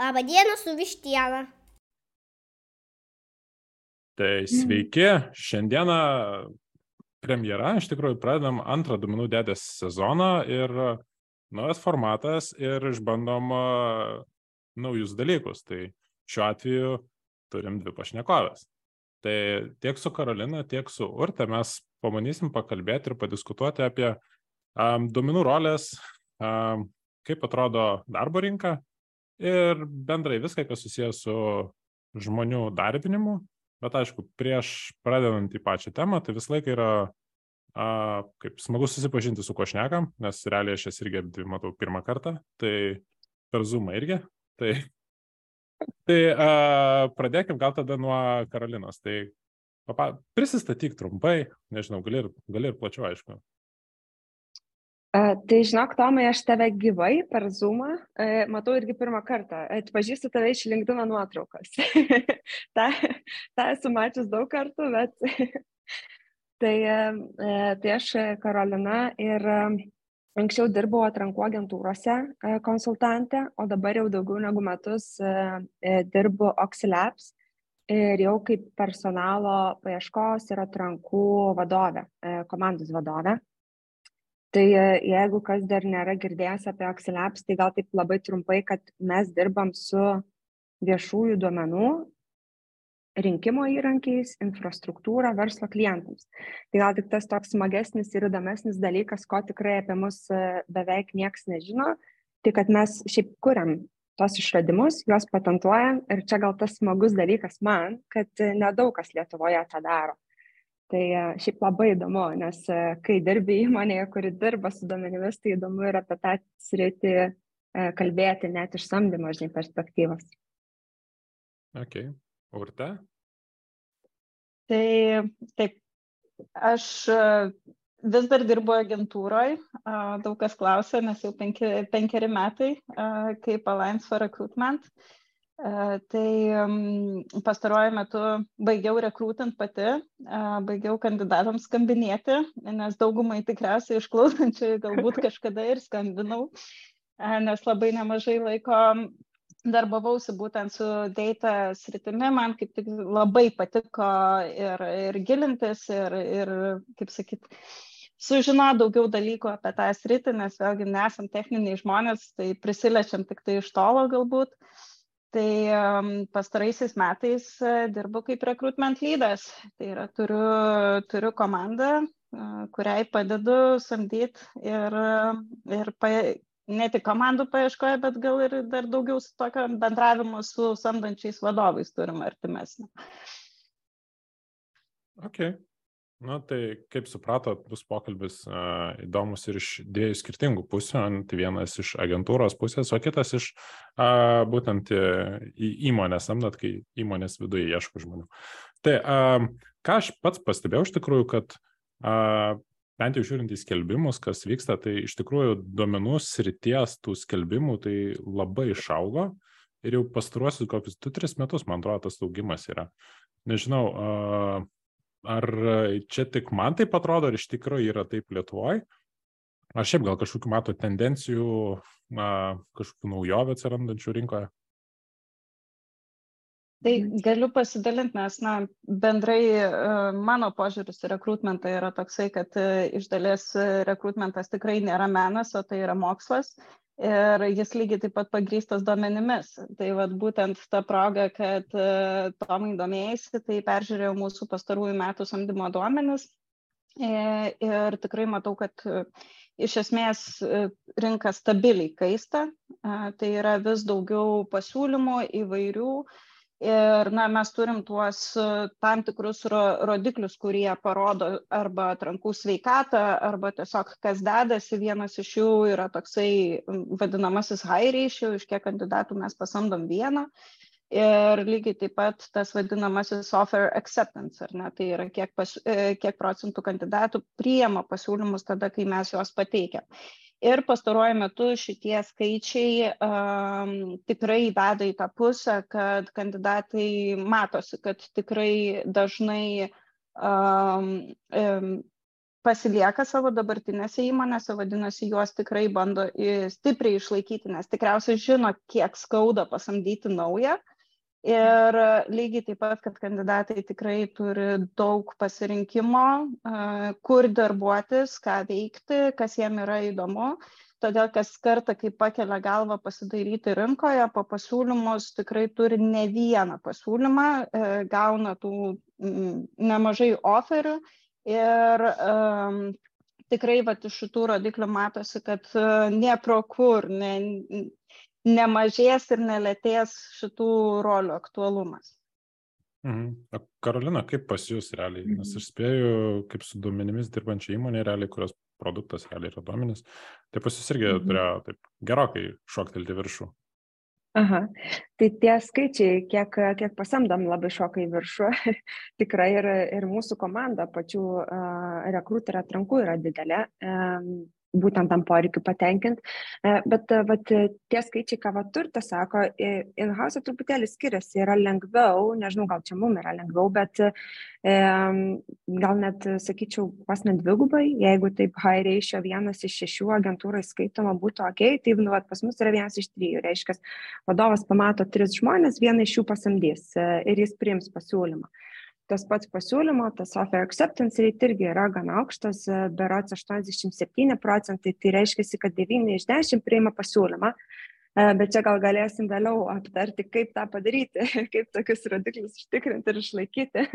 Labą dieną su vištiena. Tai sveiki, šiandieną premjera, iš tikrųjų pradedam antrą duomenų dėdės sezoną ir naujas formatas ir išbandom naujus dalykus. Tai šiuo atveju turim dvi pašnekovės. Tai tiek su Karolina, tiek su Urte mes pamanysim pakalbėti ir padiskutuoti apie um, duomenų rolės, um, kaip atrodo darbo rinka ir bendrai viską, kas susijęs su žmonių darbinimu. Bet aišku, prieš pradedant į pačią temą, tai visą laiką yra a, kaip smagu susipažinti su ko šnekam, nes realiai aš jas irgi matau pirmą kartą, tai per Zoom irgi. Tai, tai a, pradėkim gal tada nuo Karolinos. Tai papa, prisistatyk trumpai, nežinau, gali ir, gali ir plačiau, aišku. Tai žinok, Tomai, aš tave gyvai per Zoomą e, matau irgi pirmą kartą. Atpažįstu tave iš linkdino nuotraukos. tą, tą esu mačius daug kartų, bet tai, e, tai aš Karolina ir anksčiau dirbau atrankų agentūrose e, konsultantė, o dabar jau daugiau negu metus dirbu Oxilabs ir jau kaip personalo paieškos ir atrankų vadovė, komandos vadovė. Tai jeigu kas dar nėra girdėjęs apie Oxilabs, tai gal taip labai trumpai, kad mes dirbam su viešųjų duomenų rinkimo įrankiais, infrastruktūra verslo klientams. Tai gal tik tas toks smagesnis ir įdomesnis dalykas, ko tikrai apie mus e, beveik niekas nežino, tai kad mes šiaip kuriam tos išradimus, juos patentuojam ir čia gal tas smagus dalykas man, kad e, nedaug kas Lietuvoje tą daro. Tai e, šiaip labai įdomu, nes e, kai dirbi įmonėje, kuri dirba su duomenimis, tai įdomu ir apie tą sritį e, kalbėti net iš samdymo, žinai, perspektyvos. Ok. Urte? Tai taip, aš vis dar dirbu agentūroje, daug kas klausia, nes jau penki, penkeri metai kaip Alliance for Recruitment. Tai pastaruoju metu baigiau rekrūtant pati, baigiau kandidatams skambinėti, nes daugumai tikriausiai išklausančiai galbūt kažkada ir skambinau, nes labai nemažai laiko darbavausi būtent su data sritimi, man kaip tik labai patiko ir, ir gilintis, ir, ir kaip sakyt, sužinoti daugiau dalykų apie tą sritį, nes vėlgi nesam techniniai žmonės, tai prisilečiam tik tai iš tolo galbūt. Uh, Tai pastaraisiais metais e, dirbu kaip recruitment lydas. Tai yra turiu, turiu komandą, e, kuriai padedu samdyti ir, ir pa, ne tik komandų paieškoje, bet gal ir dar daugiau su tokio bendravimo su samdančiais vadovais turim artimesnį. Okay. Na, tai kaip supratot, bus pokalbis uh, įdomus ir iš dviejų skirtingų pusių. Tai vienas iš agentūros pusės, o kitas iš uh, būtent į įmonę samdot, kai įmonės viduje ieško žmonių. Tai uh, ką aš pats pastebėjau iš tikrųjų, kad uh, bent jau žiūrint į skelbimus, kas vyksta, tai iš tikrųjų duomenų srities tų skelbimų tai labai išaugo. Ir jau pastaruosius kokius 2-3 metus, man atrodo, tas augimas yra. Nežinau, uh, Ar e, čia tik man taip atrodo, ar iš tikrųjų yra taip Lietuvoje? Ar šiaip gal kažkokių mato tendencijų, kažkokių naujovių atsirandančių rinkoje? Tai galiu pasidalinti, nes na, bendrai e, mano požiūris į rekrutmentą yra toksai, kad e, iš dalies rekrutmentas tikrai nėra menas, o tai yra mokslas ir jis lygiai taip pat pagrystas duomenimis. Tai vat, būtent ta proga, kad e, Tomai domėjasi, tai peržiūrėjau mūsų pastarųjų metų samdymo duomenis e, ir tikrai matau, kad e, iš esmės rinka stabiliai kaista, tai yra vis daugiau pasiūlymų įvairių ir na mes turim tuos e, tam tikrus ro rodiklius kurie parodo arba atrankų sveikatą arba tiesiog kas dedasi. Vienas iš jų yra toksai vadinamasis high ratio iš kiek kandidatų mes pasamdom vieną. Ir lygiai taip pat tas vadinamasis offer acceptance ar ne? Tai yra kiek pas e, kiek procentų kandidatų priima pasiūlymus tada kai mes juos pateikiam ir pastaruoju metu šitie skaičiai tikrai veda į tą pusę, kad kandidatai matosi, kad tikrai dažnai pasilieka savo dabartinėse įmonėse, vadinasi, juos tikrai bando stipriai išlaikyti, nes tikriausiai žino, kiek skauda pasamdyti naują. Ir lygiai taip pat, kad kandidatai tikrai turi daug pasirinkimo, kur darbuotis, ką veikti, kas jiem yra įdomu. Todėl kas kartą, kai pakelia galvą pasidaryti rinkoje, po pasiūlymus tikrai turi ne vieną pasiūlymą, e, gauna tų nemažai oferių ir um, tikrai vat, iš šitų rodiklių matosi, kad nie pro kur ne, nemažės ir nelėtės šitų rolių aktualumas. Mhm. Karolina, kaip pas jūs realiai? Nes aš spėju, kaip su duomenimis dirbančia įmonė, realiai, kurios produktas realiai yra duomenys, tai pas jūs irgi mhm. turėjo taip gerokai šoktelti viršų. Aha, tai tie skaičiai, kiek, kiek pasamdom, labai šoka į viršų. Tikrai ir, ir mūsų komanda pačių uh, rekruterių atrankų yra didelė. Um, būtent tam poreikiu patenkint. E, bet e, vat, tie skaičiai, ką va turtas sako, in-house truputėlį skiriasi, yra lengviau, nežinau, gal čia mums yra lengviau, bet e, gal net, sakyčiau, pas net dvigubai, jeigu taip high ratio vienas iš šešių agentūrai skaitoma būtų ok, tai nu, vat, pas mus yra vienas iš trijų, reiškia, vadovas pamato tris žmonės, vieną iš jų pasamdys e, ir jis priims pasiūlymą tas pats pasiūlymo, tas offer acceptance rate irgi yra gan aukštas, e, berots 87 procentai, tai reiškia, kad 9 iš 10 priima pasiūlymą, e, bet čia gal galėsim vėliau aptarti, kaip tą padaryti, kaip tokius rodiklius užtikrinti ir išlaikyti.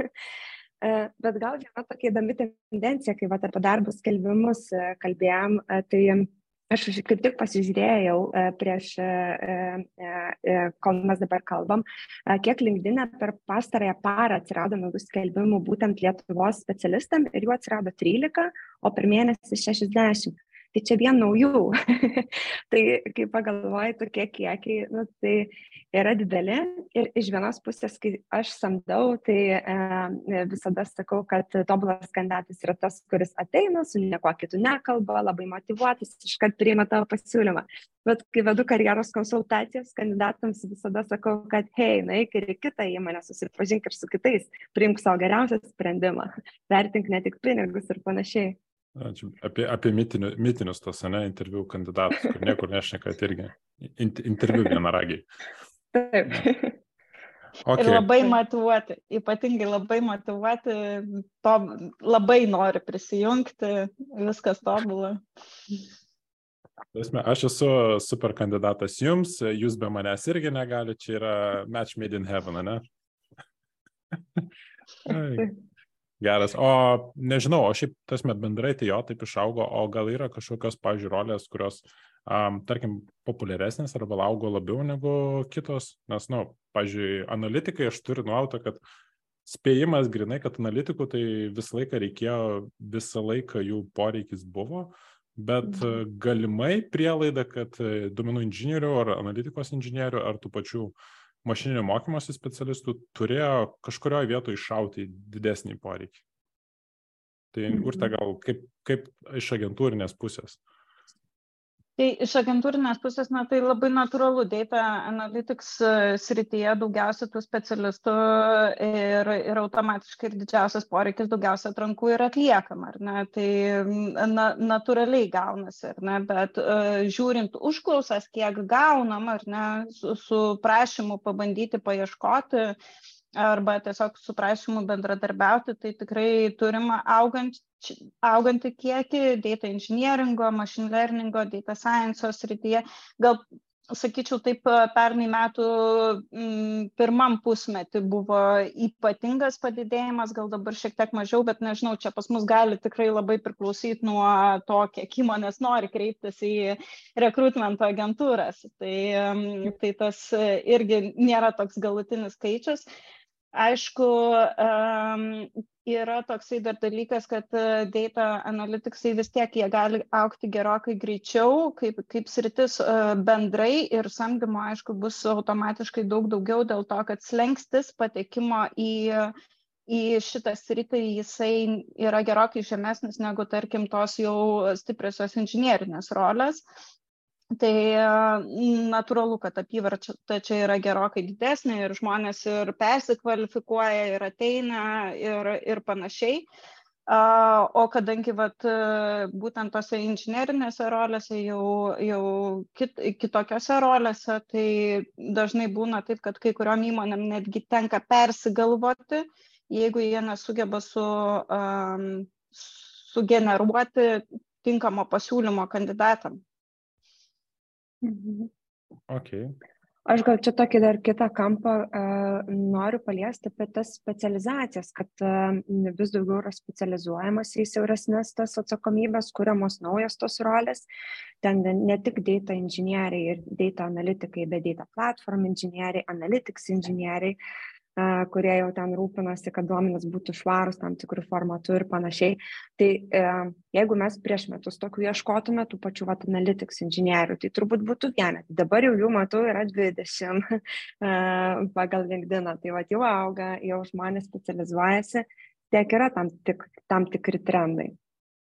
E, bet gal viena tokia įdomi tendencija, kai va, apie darbo skelbimus kalbėjom, tai Aš kaip tik pasižiūrėjau e, prieš, e, e, kol mes dabar kalbam, kiek LinkedIn per pastarąją parą atsirado naujų skelbimų būtent Lietuvos specialistam ir jų atsirado 13, o per mėnesį 60 tai čia vien naujų. tai kai pagalvoji, tokie kiekiai, nu, tai yra dideli. Ir iš vienos pusės, kai aš samdau, tai e, visada sakau, kad tobulas kandidatas yra tas, kuris ateina, su nieko kitų nekalba, labai motivuotas, iškart priima tavo pasiūlymą. Bet kai vedu karjeros konsultacijas, kandidatams visada sakau, kad hei, naik ir į kitą įmonę, susipažink ir su kitais, priimk savo geriausią sprendimą, vertink ne tik pinigus ir panašiai. Apie, apie mitinių, mitinius tos, ne, interviu kandidatus, kur niekur nešneka, tai irgi interviu vienaragiai. Taip. Okay. Ir labai motivuoti, ypatingai labai motivuoti, to, labai nori prisijungti, viskas tobulą. Aš esu super kandidatas jums, jūs be manęs irgi negalite, čia yra match made in heaven, ne? Geras. O nežinau, o šiaip tas met bendrai tai jo taip išaugo, o gal yra kažkokios, pažiūrėjau, rolės, kurios, um, tarkim, populiaresnės arba augo labiau negu kitos, nes, na, nu, pažiūrėjau, analitikai aš turiu nuautą, kad spėjimas grinai, kad analitikų tai visą laiką reikėjo, visą laiką jų poreikis buvo, bet mhm. galimai prielaida, kad duomenų inžinierių ar analitikos inžinierių ar tų pačių uh, mašininio mokymosi specialistų turėjo kažkurioje vietoje iššauti didesnį poreikį. Tai urte mhm. gal kaip, kaip iš agentūrinės pusės? Tai iš agentūrinės pusės, na, tai labai natūralu, data analytics e, srityje daugiausia tų specialistų ir, ir automatiškai ir didžiausias poreikis daugiausia atrankų yra atliekama, ar ne? Tai na, natūraliai gaunasi, ar ne? Bet uh, žiūrint užklausas, kiek gaunam, ar ne, su, su prašymu pabandyti paieškoti, arba tiesiog su prašymu bendradarbiauti, tai tikrai turime augant, augantį kiekį data engineeringo, machine learningo, data science srityje. Gal sakyčiau, taip pernai metų m, mm, pirmam pusmetį buvo ypatingas padidėjimas, gal dabar šiek tiek mažiau, bet nežinau, čia pas mus gali tikrai labai priklausyti nuo to, kiek įmonės nori kreiptis į rekrutmento agentūras. Tai, mm, tai tas irgi nėra toks galutinis skaičius. Aišku, yra toksai dar dalykas, kad e, data analyticsai vis tiek jie gali aukti gerokai greičiau, kaip, kaip sritis e, bendrai ir samdymo, aišku, bus automatiškai daug daugiau dėl to, kad slengstis patekimo į į šitą sritį jisai yra gerokai žemesnis negu, tarkim, tos jau stipriosios inžinierinės rolės. Tai natūralu, kad apyvarta čia yra gerokai didesnė ir žmonės ir persikvalifikuoja, ir ateina, ir, ir panašiai. O kadangi vat, būtent tose inžinerinėse rolėse, jau, jau kit, kitokiose rolėse, tai dažnai būna taip, kad kai kuriuom įmonėm netgi tenka persigalvoti, jeigu jie nesugeba su, um, sugeneruoti tinkamo pasiūlymo kandidatam. Mhm. Okay. Aš gal čia tokį dar kitą kampą uh, noriu paliesti apie tas specializacijas, kad uh, vis daugiau yra specializuojamas į siauresnės tas atsakomybės, kuriamos naujos tos rolės. Ten ne tik data inžinieriai ir data analitikai, bet data platform inžinieriai, analytics inžinieriai. Uh, kurie jau ten rūpinasi, kad duomenys būtų švarus tam tikrų formatų ir panašiai. Tai e, jeigu mes prieš metus tokių ieškotume, tų pačių vat, analytics inžinierių, tai turbūt būtų vienetai. Dabar jau jų matau yra 20 e, pagal LinkedIn, tai vat, jau auga, jau žmonės specializuojasi, tiek yra tam, tik, tam tikri trendai.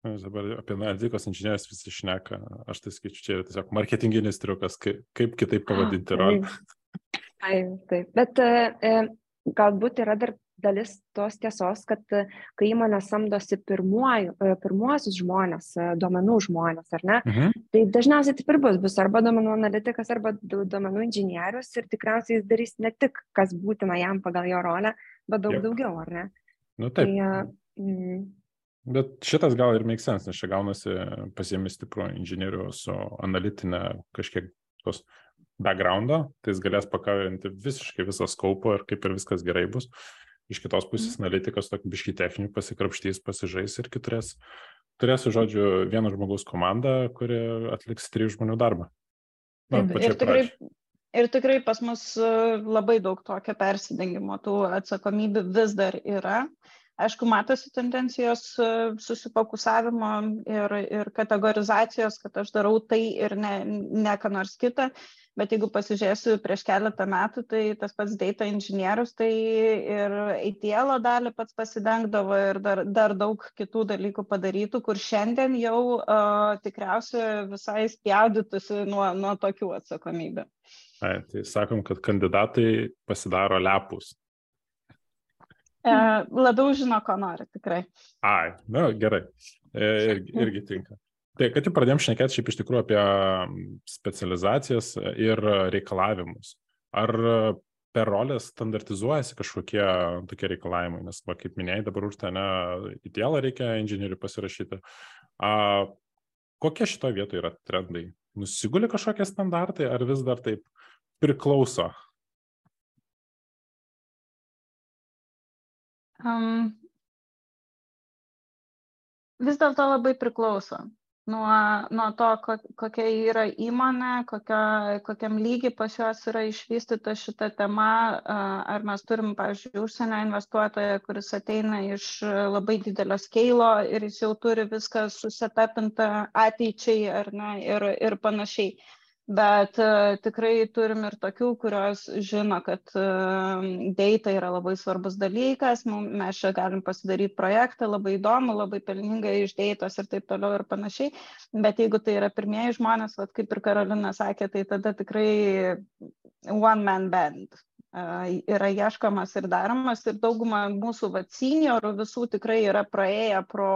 Dabar apie analitikos inžinierius visi šneka, aš tai skaičiu, čia yra tiesiog marketinginis triukas, kaip, kaip kitaip pavadinti rolę. Taip, taip. Bet e, galbūt yra dar dalis tos tiesos, kad e, kai įmonė samdosi pirmuoju, e, pirmuosius žmonės, e, duomenų žmonės, ar ne, mhm. tai dažniausiai taip ir bus, bus arba duomenų analitikas, arba duomenų inžinierius ir tikriausiai jis darys ne tik, kas būtina jam pagal jo rolę, bet daug Jep. daugiau, ar ne? Nu taip. Tai, mm, Bet šitas gal ir make sense, nes čia gaunasi pasiemi stiprų inžinierių su analitinė kažkiek tos backgroundą, tai jis galės pakavinti visiškai visą skaupą ir kaip ir viskas gerai bus. Iš kitos pusės mm. analitikas tokį biškį techninį pasikrapštys, pasižais ir turės, turės, žodžiu, vieno žmogaus komandą, kuri atliks trijų žmonių darbą. Na, ir, tikrai, ir tikrai pas mus e, labai daug tokio persidengimo, tų atsakomybių vis dar yra. Aišku, matosi tendencijos e, susifokusavimo ir, ir kategorizacijos, kad aš darau tai ir ne, ne ką nors kitą bet jeigu pasižiūrėsiu prieš keletą metų, tai tas pats data inžinierius, tai ir ATL dalį pats pasidengdavo ir dar, dar daug kitų dalykų padarytų, kur šiandien jau uh, tikriausiai visai spjaudytųsi nuo, nuo tokių atsakomybių. Ai, tai sakom, kad kandidatai pasidaro lepus. E, labiau žino, ko nori, tikrai. Ai, na gerai. E, irgi, irgi tinka. Tai, kad jau pradėjom šnekėti šiaip iš tikrųjų apie specializacijas ir reikalavimus. Ar per rolės standartizuojasi kažkokie tokie reikalavimai, nes, va, kaip minėjai, dabar už tą įdėlą reikia inžinierių pasirašyti. A, kokie šitoje vietoje yra trendai? Nusiguli kažkokie standartai, ar vis dar taip priklauso? Um, vis dėlto labai priklauso nuo, nuo to, kokia yra įmonė, kokia, kokiam lygiai pas juos yra išvystyta šita tema, ar mes turim, pavyzdžiui, užsienio investuotoją, kuris ateina iš labai didelio skeilo ir jis jau turi viską susetapinta ateičiai ar ne ir, ir panašiai bet uh, tikrai turim ir tokių, kurios žino, kad uh, data yra labai svarbus dalykas, mes čia galim pasidaryti projektą, labai įdomu, labai pelningai iš dėtos ir taip toliau ir panašiai, bet jeigu tai yra pirmieji žmonės, vat, kaip ir Karolina sakė, tai tada tikrai one man band uh, yra ieškomas ir daromas. Ir dauguma mūsų vat seniorų visų tikrai yra praėję pro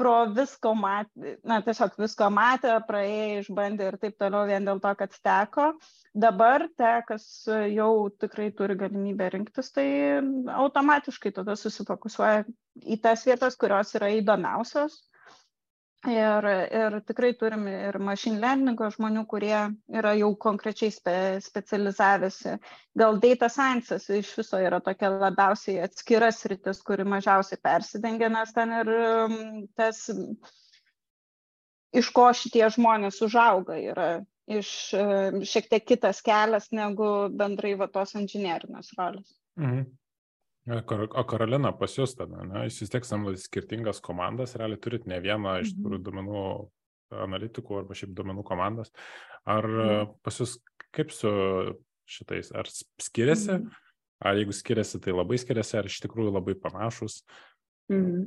pro visko matė, na, tiesiog visko matė, praėjo, išbandė ir taip toliau vien dėl to, kad teko. Dabar te, kas jau tikrai turi galimybę rinktis, tai automatiškai tada susifokusuoja į tas vietas, kurios yra įdomiausios Ir, ir tikrai turim ir machine learningo žmonių, kurie yra jau konkrečiai spe, specializavęsi. Gal data sciences iš viso yra tokia labiausiai atskira sritis, kuri mažiausiai persidengia, nes ten ir tas, iš ko šitie žmonės užauga, yra iš um, šiek tiek kitas kelias negu bendrai va tos inžinierinės rolės. Mhm. O Karolina pas jūs tada, ne? jūs vis tiek samdote skirtingas komandas, realiai turit ne vieną iš mhm. tikrųjų duomenų analitikų arba šiaip duomenų komandas. Ar mhm. pas jūs kaip su šitais, ar skiriasi, mhm. ar jeigu skiriasi, tai labai skiriasi, ar iš tikrųjų labai panašus? Mhm.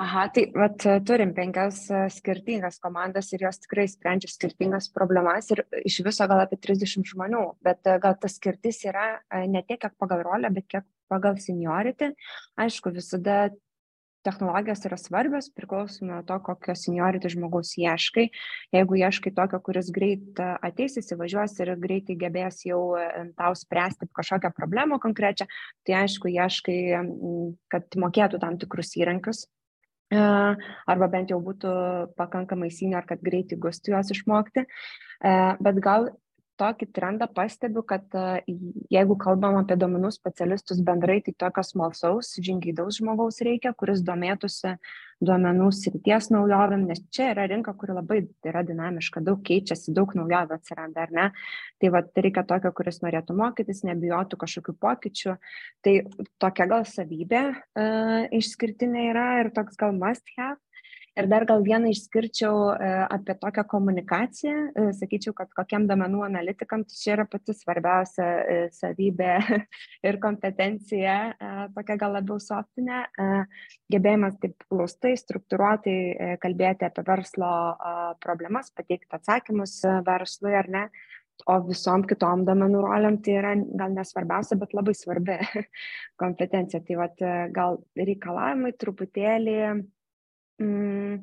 Aha, tai vat, turim penkias skirtingas komandas ir jos tikrai sprendžia skirtingas problemas ir iš viso gal apie 30 žmonių, bet gal tas skirtis yra ne tiek, kiek pagal rolę, bet kiek pagal seniority. Aišku, visada technologijos yra svarbios, priklauso nuo to, kokio seniority žmogaus ieškai. Jeigu ieškai tokio, kuris greit ateis, įsivažiuos ir greitai gebės jau tau spręsti kažkokią problemą konkrečią, tai aišku, ieškai, kad mokėtų tam tikrus įrankius, arba bent jau būtų pakankamai senior, kad greitai gustų juos išmokti. Bet gal tokį trendą pastebiu, kad jeigu kalbam apie domenų specialistus bendrai, tai tokio smalsaus, žingeidaus žmogaus reikia, kuris domėtųsi duomenų srities naujovėm, nes čia yra rinka, kuri labai yra dinamiška, daug keičiasi, daug naujovių atsiranda, ar ne? Tai va, tai reikia tokio, kuris norėtų mokytis, nebijotų kažkokių pokyčių. Tai tokia gal savybė uh, išskirtinė yra ir toks gal must have. Ir dar gal vieną išskirčiau e, apie tokią komunikaciją. E, sakyčiau, kad kokiam domenų analitikam tai čia yra pati svarbiausia e, savybė ir kompetencija, tokia gal labiau softinė, gebėjimas taip glaustai, struktūruotai kalbėti apie verslo problemas, pateikti atsakymus verslui ar ne. O visom kitom domenų roliam tai yra gal nesvarbiausia, bet labai svarbi kompetencija. Tai vat, gal reikalavimai truputėlį mm,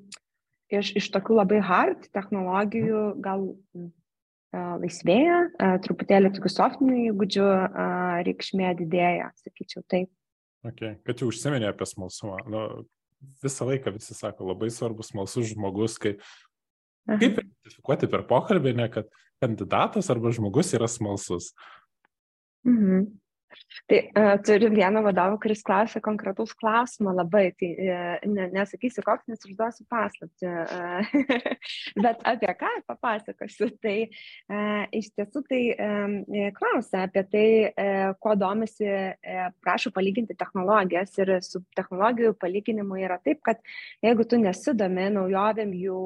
iš, iš tokių labai hard technologijų gal uh, laisvėja, uh, truputėlį tokių softinių įgūdžių uh, reikšmė didėja, sakyčiau taip. Okay. Kad jau užsiminė apie smalsumą, nu, visą laiką visi sako, labai svarbus smalsus žmogus, kai Aha. kaip identifikuoti per pokalbį, ne, kad kandidatas arba žmogus yra smalsus. Mhm. Tai uh, turiu vieną vadovą, kuris klausia konkretaus klausimo labai, tai uh, ne, nesakysiu koks, nes užduosiu paslapti, uh, bet apie ką papasakosiu. Tai uh, iš tiesų tai um, klausia apie tai, uh, kuo domisi, uh, prašau palyginti technologijas ir su technologijų palyginimu yra taip, kad jeigu tu nesidomi naujovėm jų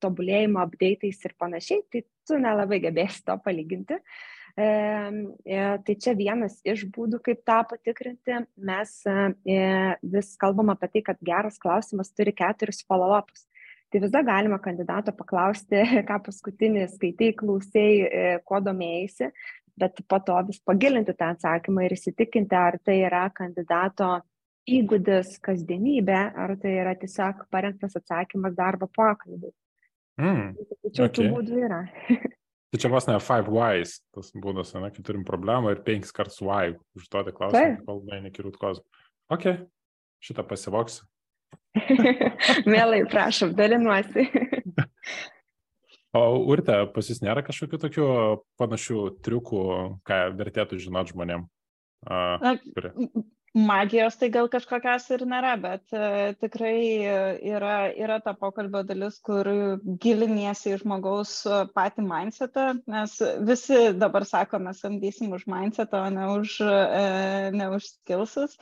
tobulėjimo, update'ais ir panašiai, tai tu nelabai gebėsi to palyginti. Uh, E, tai čia vienas iš būdų, kaip tą patikrinti. Mes e, vis kalbam apie tai, kad geras klausimas turi keturis follow-ups. Tai visada galima kandidato paklausti, ką paskutinį skaitai, klausai, e, kuo domėjai, bet po to vis pagilinti tą atsakymą ir įsitikinti, ar tai yra kandidato įgūdis kasdienybė, ar tai yra tiesiog parengtas atsakymas darbo pokalbiui. Mm, Tačiau okay. tų būdų yra. Tai čia vos ne five whys, tas būdas, ne, kai turim problemą ir penkis kartus why užduoti klausimą, kol nueini iki rūtkos. Ok, šitą pasivoksiu. Mielai, prašom, dalinuosi. o Urte, pas jūs nėra kažkokių tokių panašių triukų, ką vertėtų žinoti žmonėm? Uh, magijos tai gal kažkokios ir nėra, bet uh, tikrai yra, yra ta pokalbio dalis, kur giliniesi į žmogaus patį mindsetą, nes visi dabar sakome, samdysim už mindsetą, o ne už, ne už skilsus.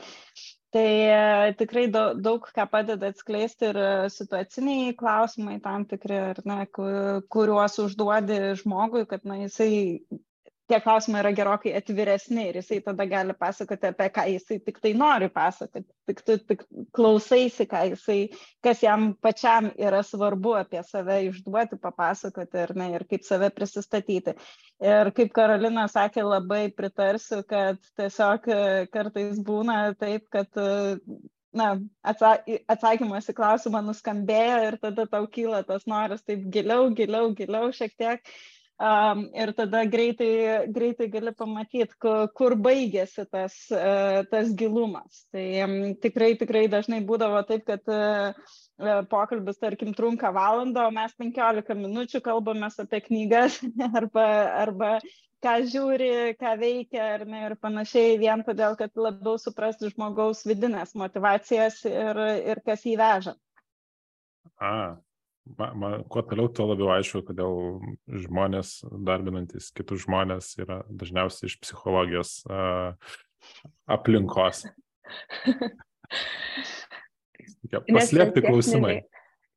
Tai tikrai daug, daug ką padeda atskleisti ir situaciniai klausimai tam tikri, ar ne, kuriuos užduodi žmogui, kad na, jisai tie klausimai yra gerokai atviresni ir jisai tada gali pasakoti apie ką jisai tik tai nori pasakoti, tik tu tik klausaisi, ką jisai, kas jam pačiam yra svarbu apie save išduoti, papasakoti ir, ne, ir kaip save prisistatyti. Ir kaip Karolina sakė, labai pritarsiu, kad tiesiog e, kartais būna taip, kad e, na, atsakymas į klausimą nuskambėjo ir tada tau kyla tas noras taip giliau, giliau, giliau šiek tiek Um, ir tada greitai, greitai gali pamatyti, kur, kur baigėsi tas, uh, tas gilumas. Tai um, tikrai, tikrai dažnai būdavo taip, kad uh, pokalbis, tarkim, trunka valandą, o mes 15 minučių kalbame apie knygas arba, arba ką žiūri, ką veikia ar ne ir panašiai, vien todėl, kad labiau suprasti žmogaus vidinės motivacijas ir, ir kas jį veža. A, man, man, kuo toliau, tuo labiau aišku, kodėl žmonės, darbinantis kitus žmonės, yra dažniausiai iš psichologijos uh, aplinkos. Paslėpti klausimai.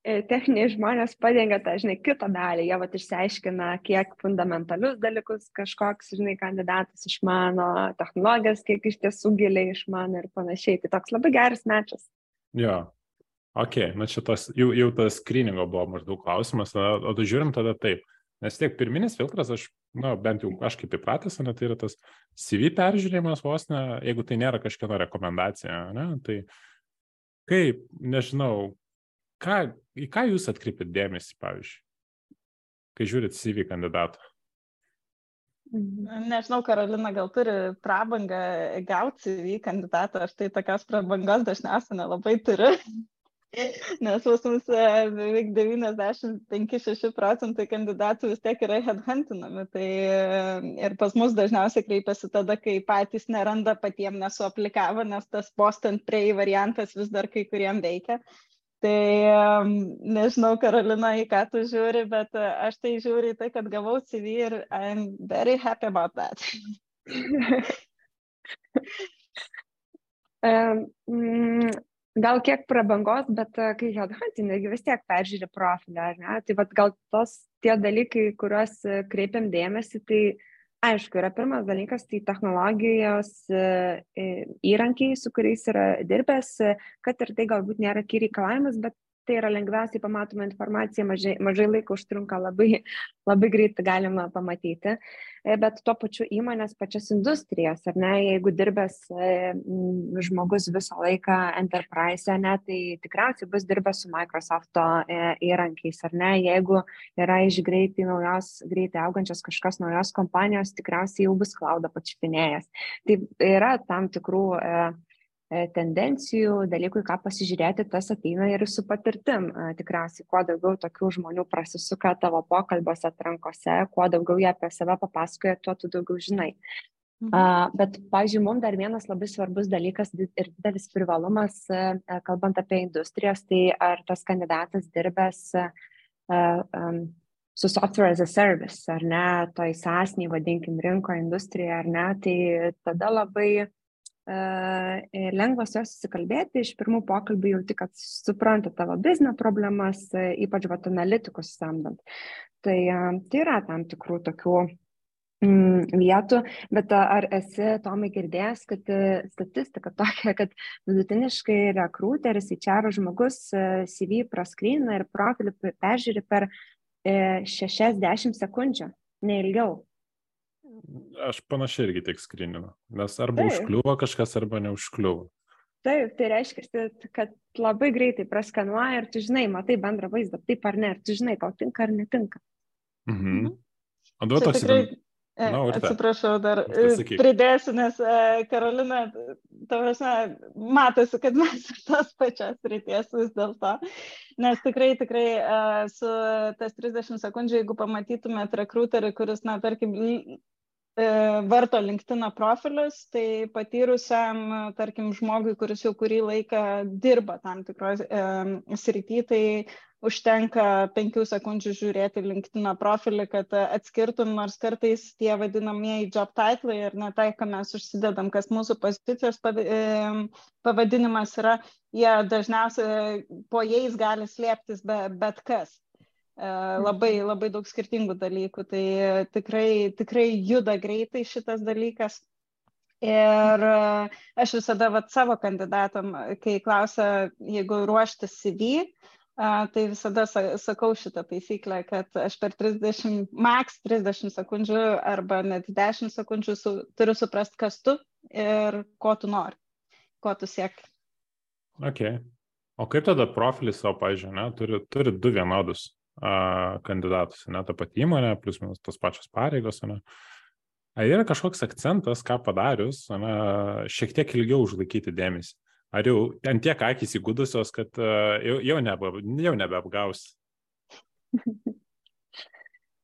E, techniniai žmonės padengia tą, žinai, kitą dalį, jie vat išsiaiškina, kiek fundamentalius dalykus kažkoks, žinai, kandidatas išmano, technologijas, kiek iš tiesų giliai išmano ir panašiai. Tai toks labai geras mečas. Jo, Ok, na čia tas, jau, jau tas screeningo buvo maždaug klausimas, o, tu žiūrim tada taip. Nes tiek pirminis filtras, aš, na, bent jau aš kaip įpratęs, ne, tai yra tas CV peržiūrėjimas vos ne, jeigu tai nėra kažkieno rekomendacija, ne, tai kaip, nežinau, ką, į ką jūs atkreipit dėmesį, pavyzdžiui, kai žiūrit CV kandidatą? Nežinau, Karolina gal turi prabangą gauti į kandidatą, aš tai tokios prabangos dažniausiai nelabai turiu. Nes pas mus e, beveik 95-6 procentai kandidatų vis tiek yra headhuntinami. Tai e, ir pas mus dažniausiai kreipiasi tada, kai patys neranda patiems nesuaplikavo, nes tas post and pray variantas vis dar kai kuriem veikia. Tai nežinau, Karolina, į ką tu žiūri, bet e, aš tai žiūriu į tai, kad gavau CV ir I'm very happy about that. um, gal kiek prabangos, bet e, kai headhunting, vis tiek peržiūri profilį, ar ne? Tai vad gal tos tie dalykai, kuriuos e, kreipiam dėmesį, tai aišku yra pirmas dalykas tai technologijos e, įrankiai su kuriais yra dirbęs kad ir tai galbūt nėra key reikalavimas bet tai yra lengviausiai pamatoma informacija, mažai, mažai laiko užtrunka, labai, labai greit galima pamatyti, e, bet tuo pačiu įmonės pačias industrijas, ar ne, jeigu dirbęs e, žmogus visą laiką enterprise, ne, tai tikriausiai bus dirbęs su Microsoft e, įrankiais, ar ne, jeigu yra iš greitai naujos, greitai augančios kažkas naujos kompanijos, tikriausiai jau bus klaudą pačiupinėjęs. Tai yra tam tikrų tendencijų, dalykų, ką pasižiūrėti, tas ateina ir su patirtim. E, tikriausiai, kuo daugiau tokių žmonių prasisuka tavo pokalbiuose atrankose, kuo daugiau jie apie save papasakoja, tuo tu daugiau žinai. Mhm. Uh, bet, pavyzdžiui, mums dar vienas labai svarbus dalykas ir didelis privalumas, uh, kalbant apie industrijas, tai ar tas kandidatas dirbęs uh, um, su software as a service, ar ne, toj sąsniai, vadinkim, rinko industrija, ar ne, tai tada labai E, lengva su juos susikalbėti, iš pirmų pokalbių jauti, kad supranta tavo biznio problemas, e, ypač vat analitikus samdant. Tai, e, tai yra tam tikrų tokių mm, vietų, bet ar esi, Tomai, girdėjęs, kad statistika tokia, kad vidutiniškai rekrūteris, įčiaro žmogus CV praskrina ir profilį peržiūri per 60 sekundžių, neilgiau. Aš panašiai irgi tik skrininu, nes arba Taip. užkliuvo kažkas, arba neužkliuvo. Taip, tai reiškia, kad labai greitai praskanuoja ir tu žinai, matai bendrą vaizdą, taip ar ne, ir tu žinai, tau tinka ar netinka. Mhm. mhm. O duot toks tikrai... E, no, atsiprašau, dar Pasakyk. pridėsiu, nes e, Karolina, tavasme, matosi, kad mes tos pačios ryties vis dėlto. Nes tikrai, tikrai e, su tas 30 sekundžių, jeigu pamatytumėt rekruterį, kuris, na, tarkim, E, varto LinkedIn profilius, tai patyrusiam, tarkim, žmogui, kuris jau kurį laiką dirba tam tikros e, srity, tai užtenka penkių sekundžių žiūrėti LinkedIn profilį, kad atskirtum, nors kartais tie vadinamieji job titlai ir ne tai, ką mes užsidedam, kas mūsų pozicijos e, pavadinimas yra, jie dažniausiai po jais gali slėptis be, bet kas. Labai, labai daug skirtingų dalykų. Tai tikrai, tikrai juda greitai šitas dalykas. Ir e, aš visada vat, savo kandidatam, kai klausia, jeigu ruošti CV, e, tai visada sakau šitą taisyklę, kad aš per 30, maks 30 sekundžių arba net 10 sekundžių su, turiu suprasti, kas tu ir ko tu nori, ko tu sieki. Okay. O kaip tada profilis savo, pažiūrėjau, turi, turi du vienodus kandidatus, ne ta pati įmonė, plus minus tos pačios pareigos, ne. Ar yra kažkoks akcentas, ką padarius, ne, šiek tiek ilgiau užlaikyti dėmesį? Ar jau ant tiek akis įgudusios, kad uh, jau, jau, nebe, jau nebeapgaus?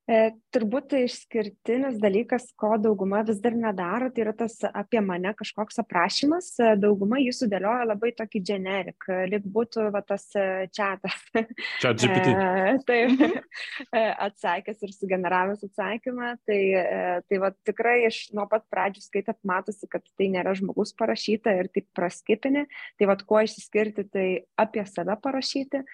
E, turbūt išskirtinis dalykas, ko dauguma vis dar nedaro, tai yra tas apie mane kažkoks aprašymas. E, dauguma jį sudėlioja labai tokį generik, lyg būtų va, tas čatas. Čia GPT. Taip, atsakęs ir sugeneravęs atsakymą. Tai, tai va, tikrai iš nuo pat pradžių skaitat matosi, kad tai nėra žmogus parašyta ir taip praskipini. Tai va, kuo išsiskirti, tai apie save parašyti.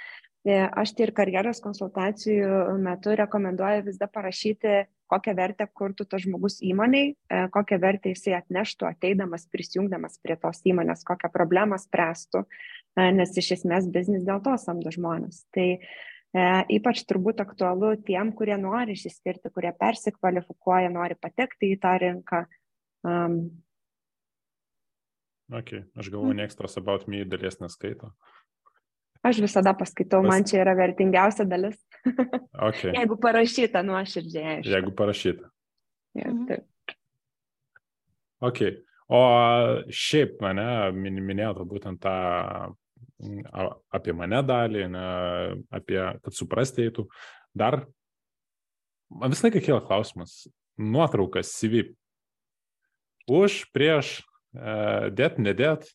E, aš tai ir karjeros konsultacijų metu rekomenduoju vis dar parašyti, kokią vertę kurtų tas žmogus įmoniai, e, kokią vertę jisai atneštų ateidamas, prisijungdamas prie tos įmonės, kokią problemą spręstų, e, nes iš esmės biznis dėl to samdo žmonės. Tai ypač turbūt aktualu tiem, kurie nori išsiskirti, kurie persikvalifikuoja, nori patekti į tą rinką. Um, Ok, aš galvoju, niekas tos about me dalies neskaito. Aš visada paskaitau, man čia yra vertingiausia dalis. Okay. Jeigu parašyta nuoširdžiai. Aišku. Jeigu parašyta. Ja, Mhm. taip. Ok. O šiaip mane min- minėjote būtent tą apie mane dalį, ne, apie, kad suprasti eitų. Dar man visą laiką kyla klausimas. Nuotraukas CV. Už, prieš, e, dėt, nedėt,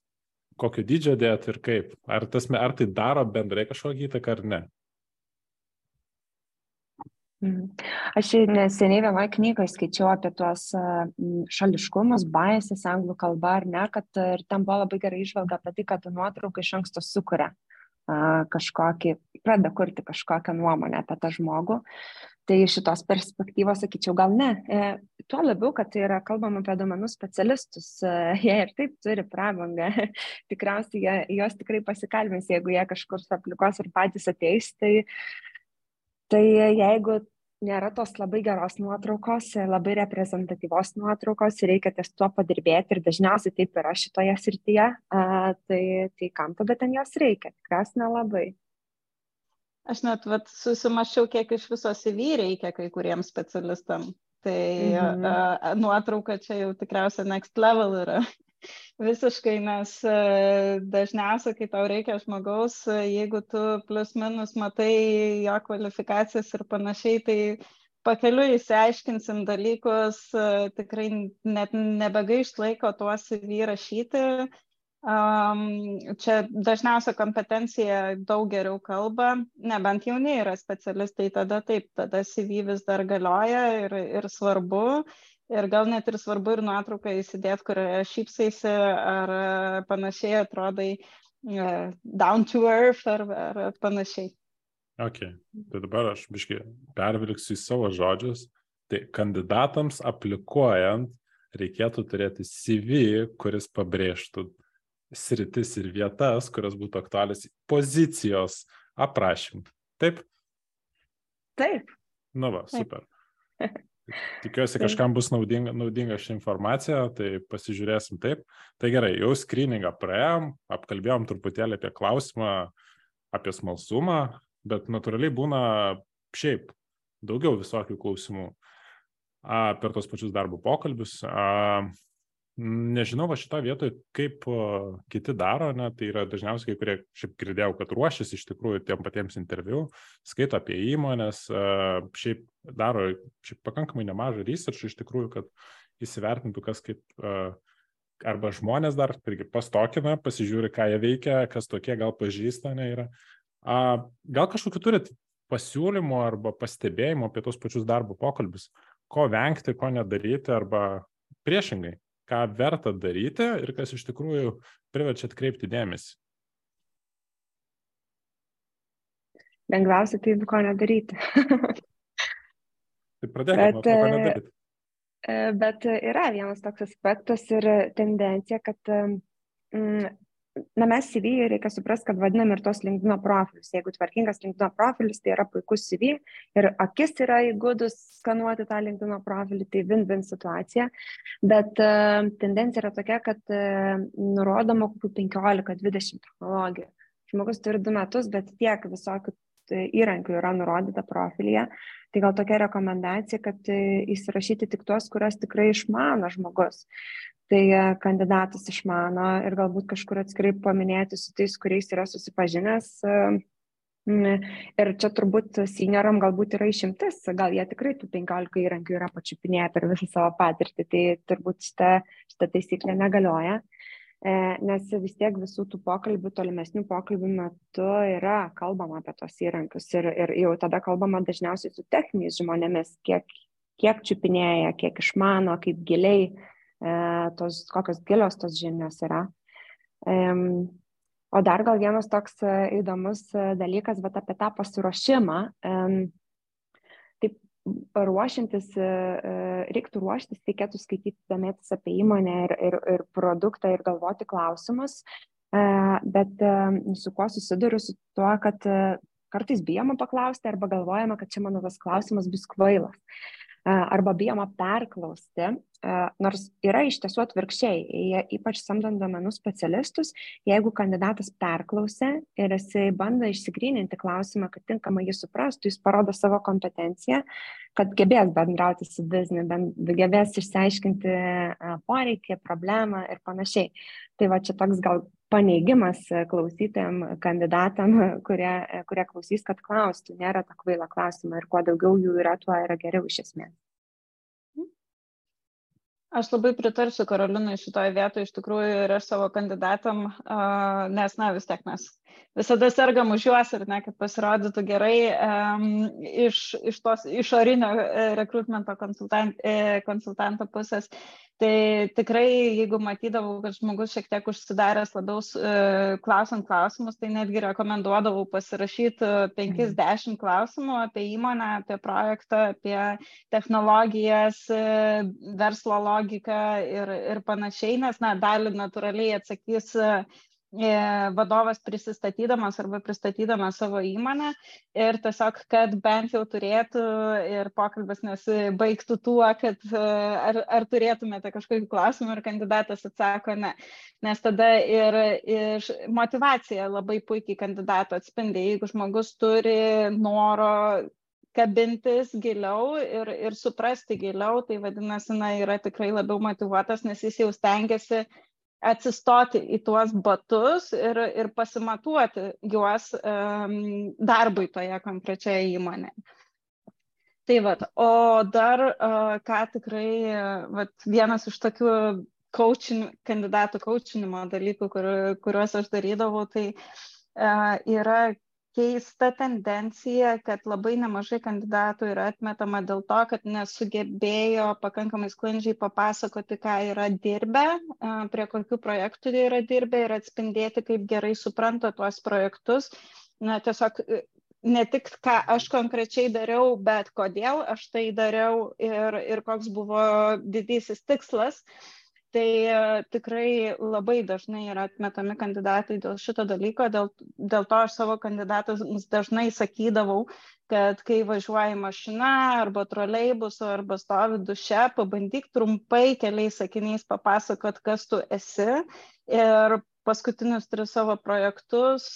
kokio dydžio dėt ir kaip. Ar, tas, ar tai daro bendrai kažkokią įtaką ar ne? Mhm. Aš neseniai vienoje knygoje skaičiau apie tuos šališkumus, baisės anglų kalba ar ne, kad ir ten buvo labai gerai išvalga apie tai, kad nuotrauka iš anksto sukuria kažkokį, pradeda kurti kažkokią nuomonę apie tą žmogų. Tai iš šitos perspektyvos sakyčiau, gal ne. Tuo labiau, kad tai yra kalbama apie domenų specialistus, e, jie ir taip turi prabangą. Tikriausiai jie, jos tikrai pasikalbins, jeigu jie kažkur aplikos ir patys ateis, tai Tai jeigu nėra tos labai geros nuotraukos, labai reprezentatyvos nuotraukos, reikia ties tuo padirbėti ir dažniausiai taip yra šitoje srityje, tai, tai kam tada ten jos reikia? Tikriausiai nelabai. Aš net vat, susimašiau, kiek iš viso CV reikia kai kuriems specialistam. Tai Mhm. uh, nuotrauka čia jau tikriausiai next level yra. Visiškai, nes dažniausiai, kai tau reikia žmogaus, jeigu tu plus minus matai jo kvalifikacijas ir panašiai, tai pakeliui įsiaiškinsim dalykus, tikrai net nebegaišt laiko tuos CV rašyti. Um, čia dažniausia kompetencija daug geriau kalba, nebent jauni yra specialistai, tada taip, tada CV vis dar galioja ir, ir svarbu. Ir gal net ir svarbu ir nuotrauką įsidėti, kurioje šypsaisi ar e, panašiai atrodai e, down to earth ar, ar panašiai. Ok, tai dabar aš biškai pervilksiu į savo žodžius. Tai kandidatams aplikuojant reikėtų turėti CV, kuris pabrėžtų sritis ir vietas, kurios būtų aktualios pozicijos aprašymui. Taip? Taip. Nu va, Taip. super. Tikiuosi, Taip. kažkam bus naudinga, naudinga ši informacija, tai pasižiūrėsim taip. Tai gerai, jau screeningą praėjom, apkalbėjom truputėlį apie klausimą, apie smalsumą, bet natūraliai būna šiaip daugiau visokių klausimų a, per tos pačius darbo pokalbius. A, nežinau, va šitą vietoj, kaip kiti daro, ne, tai yra dažniausiai kai kurie, šiaip girdėjau, kad ruošiasi iš tikrųjų tiem patiems interviu, skaito apie įmonės, a, šiaip daro šiaip pakankamai nemažą research iš tikrųjų, kad įsivertintų, kas kaip a, arba žmonės dar irgi pastokina, pasižiūri, ką jie veikia, kas tokie gal pažįsta, ne yra. Gal kažkokiu turit pasiūlymų arba pastebėjimų apie tos pačius darbo pokalbius, ko vengti, ko nedaryti, arba priešingai, ką verta daryti ir kas iš tikrųjų priverčia atkreipti dėmesį. Lengviausia tai ko nedaryti. Tai pradėkime Bet, ko nedaryti. E, Bet yra vienas toks aspektas ir tendencija, kad mm, na, mes CV reikia suprasti, kad vadinam ir tos linkdino profilius. Jeigu tvarkingas linkdino profilis, tai yra puikus CV ir akis yra įgudus skanuoti tą linkdino profilį, tai win-win situacija. Bet uh, tendencija yra tokia, kad uh, nurodoma kokių 15-20 technologijų. Žmogus turi du metus, bet tiek visokių e, įrankių yra nurodyta profilyje. Tai gal tokia rekomendacija, kad įsirašyti tik tuos, kurios tikrai išmano žmogus. Tai e, kandidatas išmano ir galbūt kažkur atskirai paminėti su tais, kuriais yra susipažinęs. e, Ir čia turbūt senioram galbūt yra išimtis, gal jie tikrai tų 15 įrankių yra pačiupinėję per visą savo patirtį, tai turbūt šita, šita taisyklė negalioja. E, Nes vis tiek visų tų pokalbių, tolimesnių pokalbių metu yra kalbama apie tos įrankius ir, ir jau tada kalbama dažniausiai su techniniais žmonėmis, kiek, kiek čiupinėja, kiek išmano, kaip giliai, tos, kokios gilios tos žinios yra. O dar gal vienas toks e, įdomus e, dalykas, bet apie tą pasiruošimą. Taip, ruošiantis, e, e, reiktų ruoštis, reikėtų skaityti, domėtis apie įmonę ir, ir, ir produktą ir galvoti klausimus. E, Bet e, su kuo susiduriu su tuo, kad e, kartais bijoma paklausti arba galvojama, kad čia mano tas klausimas bus kvailas. E, Arba bijoma perklausti, nors yra iš tiesų atvirkščiai, ypač samdant domenų specialistus, jeigu kandidatas perklausė ir jisai bando išsigryninti klausimą, kad tinkamai jį suprastų, jis parodo savo kompetenciją, kad gebės bendrauti su bizniu, gebės išsiaiškinti poreikį, problemą ir panašiai. Tai va čia toks gal paneigimas klausytėm kandidatam, kurie, kurie klausys, kad klaustų, nėra ta kvaila klausima ir kuo daugiau jų yra, tuo yra geriau iš esmės. Aš labai pritarsiu Karolinai šitoje vietoje, iš tikrųjų ir aš savo kandidatam, nes, na, vis tiek mes visada sergam už juos ir ne, kad pasirodytų gerai iš, iš tos išorinio e, rekrutmento konsultant, e, konsultanto pusės. Tai tikrai, jeigu matydavau, kad žmogus šiek tiek užsidaręs labiau e, klausant klausimus, tai netgi rekomenduodavau pasirašyti 50 klausimų apie įmonę, apie projektą, apie technologijas, verslo logiką ir, ir panašiai, nes, na, dalį natūraliai atsakys E, vadovas prisistatydamas arba pristatydamas savo įmonę ir tiesiog, kad bent jau turėtų ir pokalbis nesibaigtų tuo, kad e, ar, ar turėtumėte kažkokį klausimą ir kandidatas atsako ne. Nes tada ir, ir motivacija labai puikiai kandidato atspindi. Jeigu žmogus turi noro kabintis giliau ir, ir suprasti giliau, tai vadinasi, na, yra tikrai labiau motivuotas, nes jis jau stengiasi atsistoti į tuos batus ir, ir pasimatuoti juos um, darbui toje konkrečioje įmonėje. Tai vad, o dar uh, ką tikrai, vat, vienas iš tokių coaching, kandidatų coachinimo dalykų, kur, kuriuos aš darydavau, tai uh, yra keista tendencija, kad labai nemažai kandidatų yra atmetama dėl to, kad nesugebėjo pakankamai sklandžiai papasakoti, ką yra dirbę, prie kokių projektų jie yra dirbę ir atspindėti, kaip gerai supranta tuos projektus. Na, tiesiog ne tik ką aš konkrečiai dariau, bet kodėl aš tai dariau ir, ir koks buvo didysis tikslas. Tai e, tikrai labai dažnai yra atmetami kandidatai dėl šito dalyko, dėl, dėl to aš savo kandidatams dažnai sakydavau, kad kai važiuoji mašina arba troleibusu arba stovi duše, pabandyk trumpai keliais sakiniais papasakot, kas tu esi. Ir paskutinius tris savo projektus,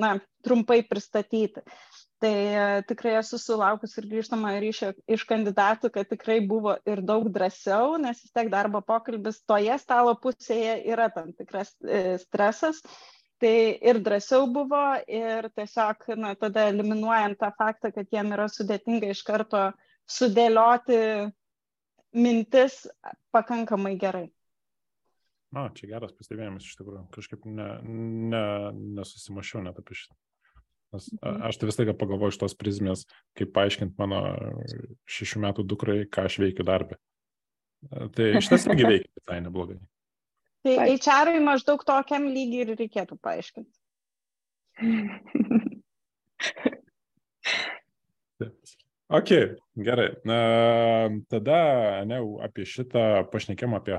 na, trumpai pristatyti tai e, tikrai esu sulaukus ir grįžtamą ryšio iš kandidatų, kad tikrai buvo ir daug drąsiau, nes vis tiek darbo pokalbis toje stalo pusėje yra tam tikras e, stresas. Tai ir drąsiau buvo ir tiesiog na, tada eliminuojant tą faktą, kad jiem yra sudėtinga iš karto sudėlioti mintis pakankamai gerai. Na, čia geras pastebėjimas iš tikrųjų. Kažkaip ne, ne, nesusimašiau net apie šitą. Nes mhm. aš tai vis laiką pagalvoju iš tos prizmės, kaip paaiškinti mano šešių metų dukrai, ką aš veikiu darbę. Tai iš tiesų irgi veikia visai neblogai. Tai HR maždaug tokiam lygiai ir reikėtų paaiškinti. Ok, gerai. Na, tada ne, apie šitą pašnekėm apie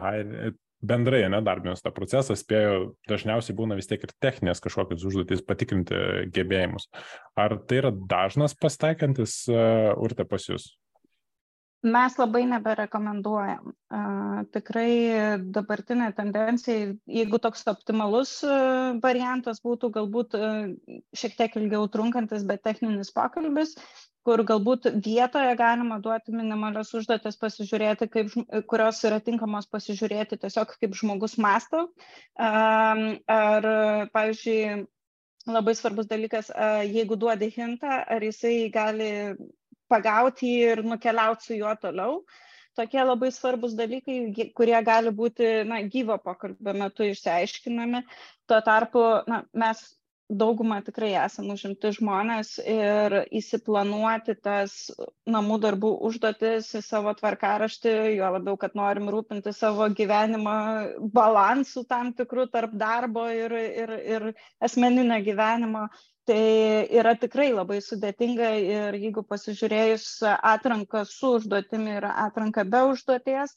bendrai, ne, darbinės tą procesą, spėjau, dažniausiai būna vis tiek ir techninės kažkokios užduotys patikrinti gebėjimus. Ar tai yra dažnas pastaikantis uh, urte pas jūs? Mes labai neberekomenduojam. Uh, tikrai dabartinė tendencija, jeigu toks optimalus uh, variantas būtų galbūt uh, šiek tiek ilgiau trunkantis, bet techninis pokalbis, kur galbūt vietoje galima duoti minimalias užduotis pasižiūrėti, kaip, kurios yra tinkamos pasižiūrėti tiesiog kaip žmogus masto. Ar, pavyzdžiui, labai svarbus dalykas, jeigu duodi hintą, ar jisai gali pagauti ir nukeliauti su juo toliau. Tokie labai svarbus dalykai, kurie gali būti na, gyvo pokalbio metu išsiaiškinami. Tuo tarpu na, mes dauguma tikrai esam užimti žmonės ir įsiplanuoti tas namų darbų užduotis į savo tvarkaraštį, juo labiau, kad norim rūpinti savo gyvenimo balansų tam tikrų tarp darbo ir, ir, ir asmeninio gyvenimo. Tai yra tikrai labai sudėtinga ir jeigu pasižiūrėjus atranką su užduotimi ir atranką be užduoties,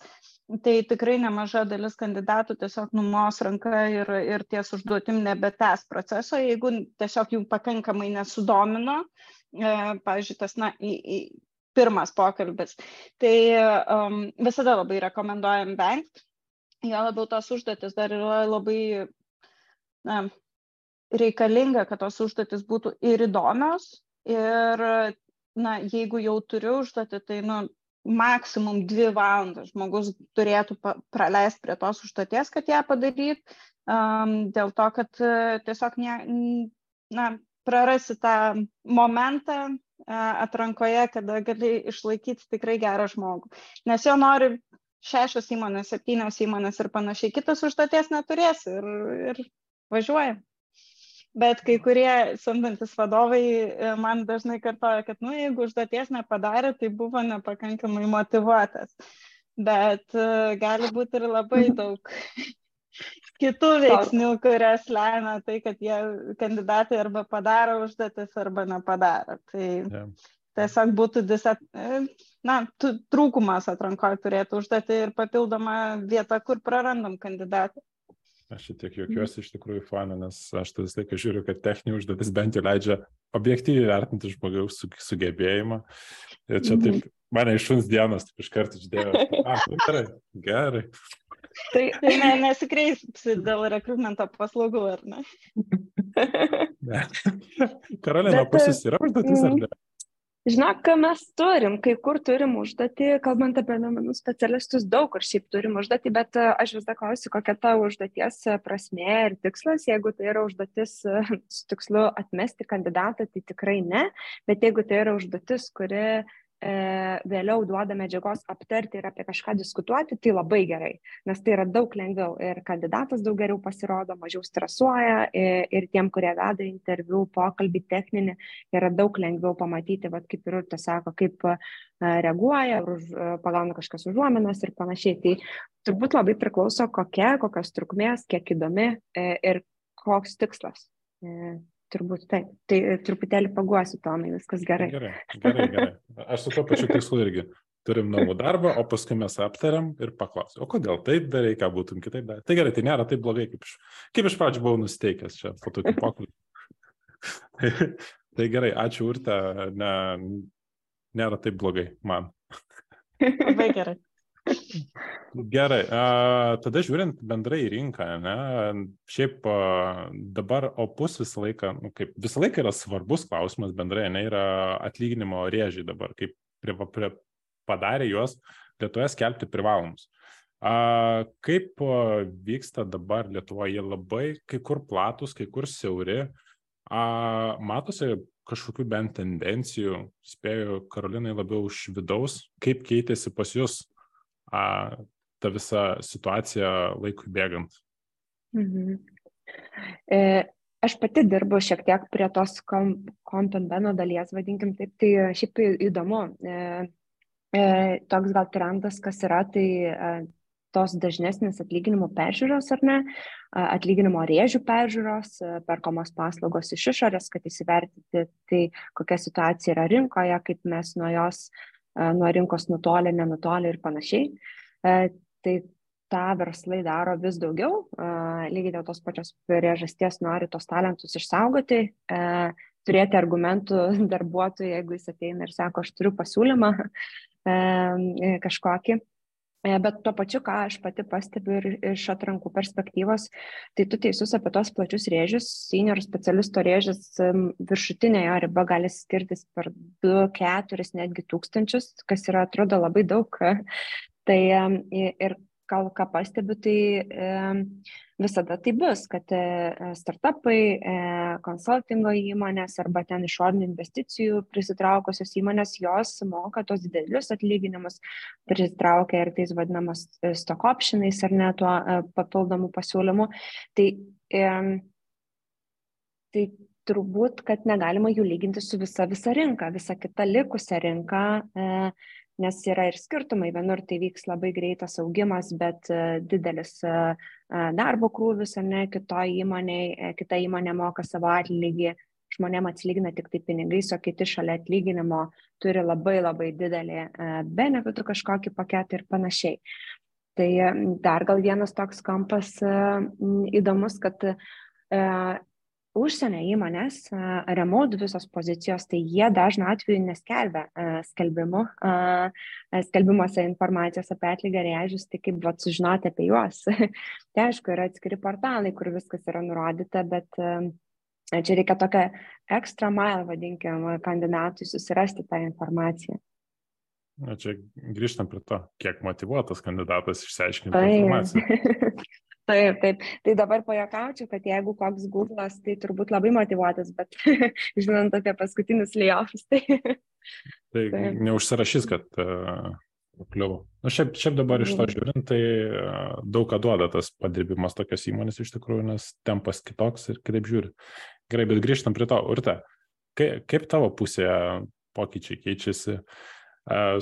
tai tikrai nemaža dalis kandidatų tiesiog numos ranka ir, ir ties užduotim nebetęs proceso, jeigu tiesiog jų pakankamai nesudomino, e, pavyzdžiui, tas, na, į, į, pirmas pokalbis. Tai um, visada labai rekomenduojam vengti. Jo labiau tos užduotis dar yra labai na, reikalinga, kad tos užduotis būtų ir įdomios. Ir, na, jeigu jau turiu užduotį, tai, nu, maksimum dvi valandas žmogus turėtų praleisti prie tos užduoties, kad ją padaryt, um, dėl to, kad uh, tiesiog ne, na, prarasi tą momentą uh, atrankoje, kada gali išlaikyti tikrai gerą žmogų. Nes jo nori šešios įmonės, septynios įmonės ir panašiai, kitas užduoties neturės ir, ir važiuoja bet kai kurie samdantis vadovai e, man dažnai kartoja, kad, nu, jeigu užduoties nepadarė, tai buvo nepakankamai motivuotas. Bet uh, gali būti ir labai daug kitų veiksnių, kurias lemia tai, kad jie kandidatai arba padaro užduotis, arba nepadaro. Tai yeah. tiesiog būtų disat, e, na, trūkumas atrankoje turėtų užduoti ir papildoma vieta, kur prarandam kandidatą. Aš šiek tiek juokiuosi iš tikrųjų fanų, nes aš tai visą laiką žiūriu, kad techninė užduotis bent jau leidžia objektyviai vertinti žmogaus sugebėjimą. Ir čia taip, mhm. mane iš šuns dienos taip iš karto išdėjo. Ah, nu gerai, gerai. Tai, tai ne, nesikreipsi dėl rekrutmento paslaugų, ar ne? ne. Karolina, pusės yra užduotis ar ne? Žinok, mes turim, kai kur turim užduotį, kalbant apie duomenų specialistus, daug kur šiaip turim užduotį, bet e, aš vis dar klausiu, kokia ta užduoties e, prasme ir tikslas. Jeigu tai yra užduotis e, su tikslu atmesti kandidatą, tai tikrai ne, bet jeigu tai yra užduotis, kuri vėliau duoda medžiagos aptarti ir apie kažką diskutuoti, tai labai gerai, nes tai yra daug lengviau ir kandidatas daug geriau pasirodo, mažiau stresuoja ir, ir tiem, kurie veda interviu, pokalbį techninį, yra daug lengviau pamatyti, vat, kaip ir Urte sako, kaip e, reaguoja, už, e, pagauna kažkas užuominas ir panašiai. Tai turbūt labai priklauso kokia, kokios trukmės, kiek įdomi e, ir koks tikslas turbūt taip. Tai e, truputėlį paguosiu, Tomai, viskas gerai. Gerai, gerai, gerai. Aš su to pačiu tikslu irgi. Turim namų darbą, o paskui mes aptariam ir paklausim, o kodėl taip darai, ką būtum kitaip darę. Tai gerai, tai nėra taip blogai, kaip iš, kaip iš pradžių buvau nusteikęs čia po tokių pokalbių. tai, tai gerai, ačiū Urte, ne, nėra taip blogai man. Labai gerai. Gerai, tada žiūrint bendrai į rinką, ne, šiaip dabar opus visą laiką, nu, kaip visą laiką yra svarbus klausimas bendrai, ne, yra atlyginimo rėžiai dabar, kaip prie, prie, padarė juos Lietuvoje skelbti privalomus. A, kaip vyksta dabar Lietuvoje, jie labai kai kur platus, kai kur siauri, a, matosi kažkokių bent tendencijų, spėju, Karolinai labiau iš vidaus, kaip keitėsi pas jūs a, ta visa situacija laikui bėgant? Mhm. E, aš pati dirbu šiek tiek prie tos kontenbeno dalies, vadinkim taip, tai šiaip įdomu. E, e, toks gal trendas, kas yra, tai e, tos dažnesnės atlyginimo peržiūros ar ne, atlyginimo rėžių peržiūros, e, perkomos paslaugos iš išorės, kad įsivertinti, tai kokia situacija yra rinkoje, kaip mes nuo jos nuo rinkos nutolę, nenutolę ir panašiai. Tai tą verslai daro vis daugiau, lygiai dėl tos pačios priežasties nori tos talentus išsaugoti, turėti argumentų darbuotojui, jeigu jis ateina ir sako, aš turiu pasiūlymą kažkokį. Bet tuo pačiu, ką aš pati pastebiu ir iš atrankų perspektyvos, tai tu teisus apie tos plačius rėžius, senior specialisto rėžis viršutinė jo riba gali skirtis per 2, 4, netgi tūkstančius, kas yra atrodo labai daug. Tai ir gal ką pastebiu, tai visada tai bus, kad e, startupai, e, konsultingo įmonės arba ten išorinių investicijų prisitraukusios įmonės, jos moka tos didelius atlyginimus, prisitraukia ir tais vadinamas e, stock optionais ar ne tuo papildomų pasiūlymų. Tai, tai turbūt, kad negalima jų lyginti su visa visa rinka, visa kita likusia rinka. E, nes yra ir skirtumai. Vienur tai vyks labai greitas augimas, bet e, didelis e, e, darbo krūvis, ar ne, kitoje įmonėje, kita įmonė moka savo atlygį, žmonėm atsilygina tik tai pinigais, o kiti šalia atlyginimo turi labai labai didelį benefitų kažkokį paketą ir panašiai. Tai dar gal vienas toks kampas įdomus, kad užsienio įmonės, remote visos pozicijos, tai jie dažnu atveju neskelbia skelbimų, skelbimuose informacijos apie atlygio rėžius, tai kaip vat, sužinoti apie juos. tai aišku, yra atskiri portalai, kur viskas yra nurodyta, bet čia reikia tokią ekstra mile, vadinkim, kandidatui susirasti tą informaciją. Na, čia grįžtam prie to, kiek motivuotas kandidatas išsiaiškinti informaciją. Taip, taip. Tai dabar pajakaučiau, kad jeigu koks Google'as, tai turbūt labai motivuotas, bet žinant apie paskutinius layoffs, tai... tai taip. neužsirašys, kad uh, kliuvo. Na, šiaip, šiaip dabar iš to mhm. žiūrint, tai uh, daug ką duoda tas padirbimas tokios įmonės iš tikrųjų, nes tempas kitoks ir kitaip žiūri. Gerai, bet grįžtam prie to. Urte, kaip, kaip tavo pusėje pokyčiai keičiasi? Uh,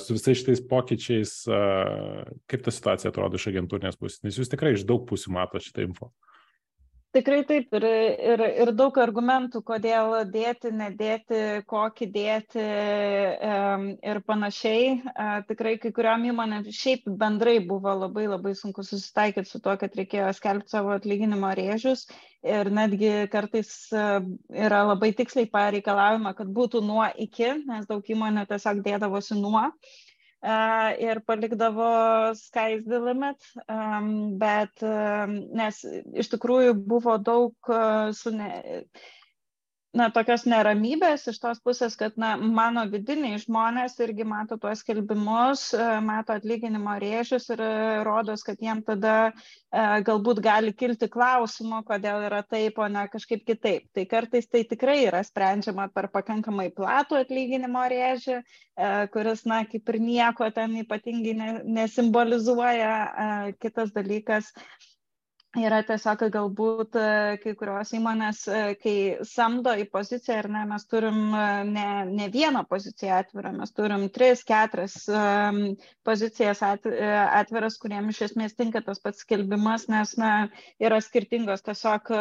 su visais šitais pokyčiais, kaip ta situacija atrodo iš agentūrinės pusės, nes jūs tikrai iš daug pusių matote šitą info. Tikrai taip ir, ir, ir daug argumentų, kodėl dėti, nedėti, kokį dėti ir panašiai. Tikrai kai kuriuom įmonėm šiaip bendrai buvo labai labai sunku susitaikyti su to, kad reikėjo skelbti savo atlyginimo rėžius ir netgi kartais yra labai tiksliai pareikalavima, kad būtų nuo iki, nes daug įmonė tiesiog dėdavosi nuo ir palikdavo sky's the limit, bet nes iš tikrųjų buvo daug su ne, na, tokios neramybės iš tos pusės, kad na, mano vidiniai žmonės irgi mato tuos skelbimus, e, mato atlyginimo rėžius ir e, rodos, kad jiem tada e, galbūt gali kilti klausimų, kodėl yra taip, o ne kažkaip kitaip. Tai kartais tai tikrai yra sprendžiama per pakankamai platų atlyginimo rėžį, kuris, na, kaip ir nieko ten ypatingai nesimbolizuoja. Kitas dalykas, yra tiesiog galbūt e, kai kurios įmonės, e, kai samdo į poziciją ir ne, mes turim e, ne, ne vieną poziciją atvirą, mes turim tris, keturias pozicijas atviras, kuriem iš esmės tinka tas pats skelbimas, nes na, yra skirtingos tiesiog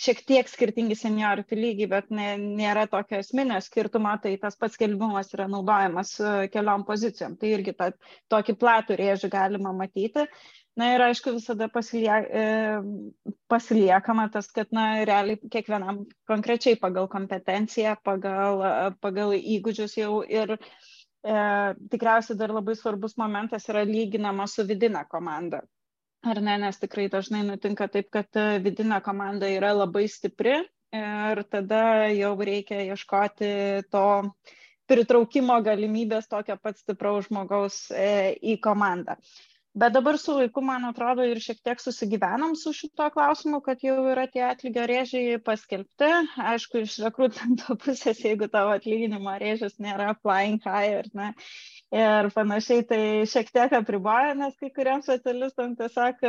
šiek tiek skirtingi seniority lygiai, bet ne, nėra tokio esminio skirtumo, tai tas pats skelbimas yra naudojamas keliom pozicijom. Tai irgi tą, tokį platų rėžį galima matyti. Na ir aišku, visada pasilie, e, pasiliekama tas, kad, na, realiai kiekvienam konkrečiai pagal kompetenciją, pagal, pagal įgūdžius jau ir e, tikriausiai dar labai svarbus momentas yra lyginama su vidinė komanda. Ar ne, nes tikrai dažnai nutinka taip, kad vidinė komanda yra labai stipri ir tada jau reikia ieškoti to pritraukimo galimybės tokio pat stipraus žmogaus e, į komandą bet dabar su laiku man atrodo ir šiek tiek susigyvenom su šituo klausimu kad jau yra tie atlygio rėžiai paskelbti. Aišku iš rekrutmento pusės jeigu tavo atlyginimo rėžis nėra flying high ar ne ir panašiai tai šiek tiek apriboja, nes kai kuriems specialistams tiesiog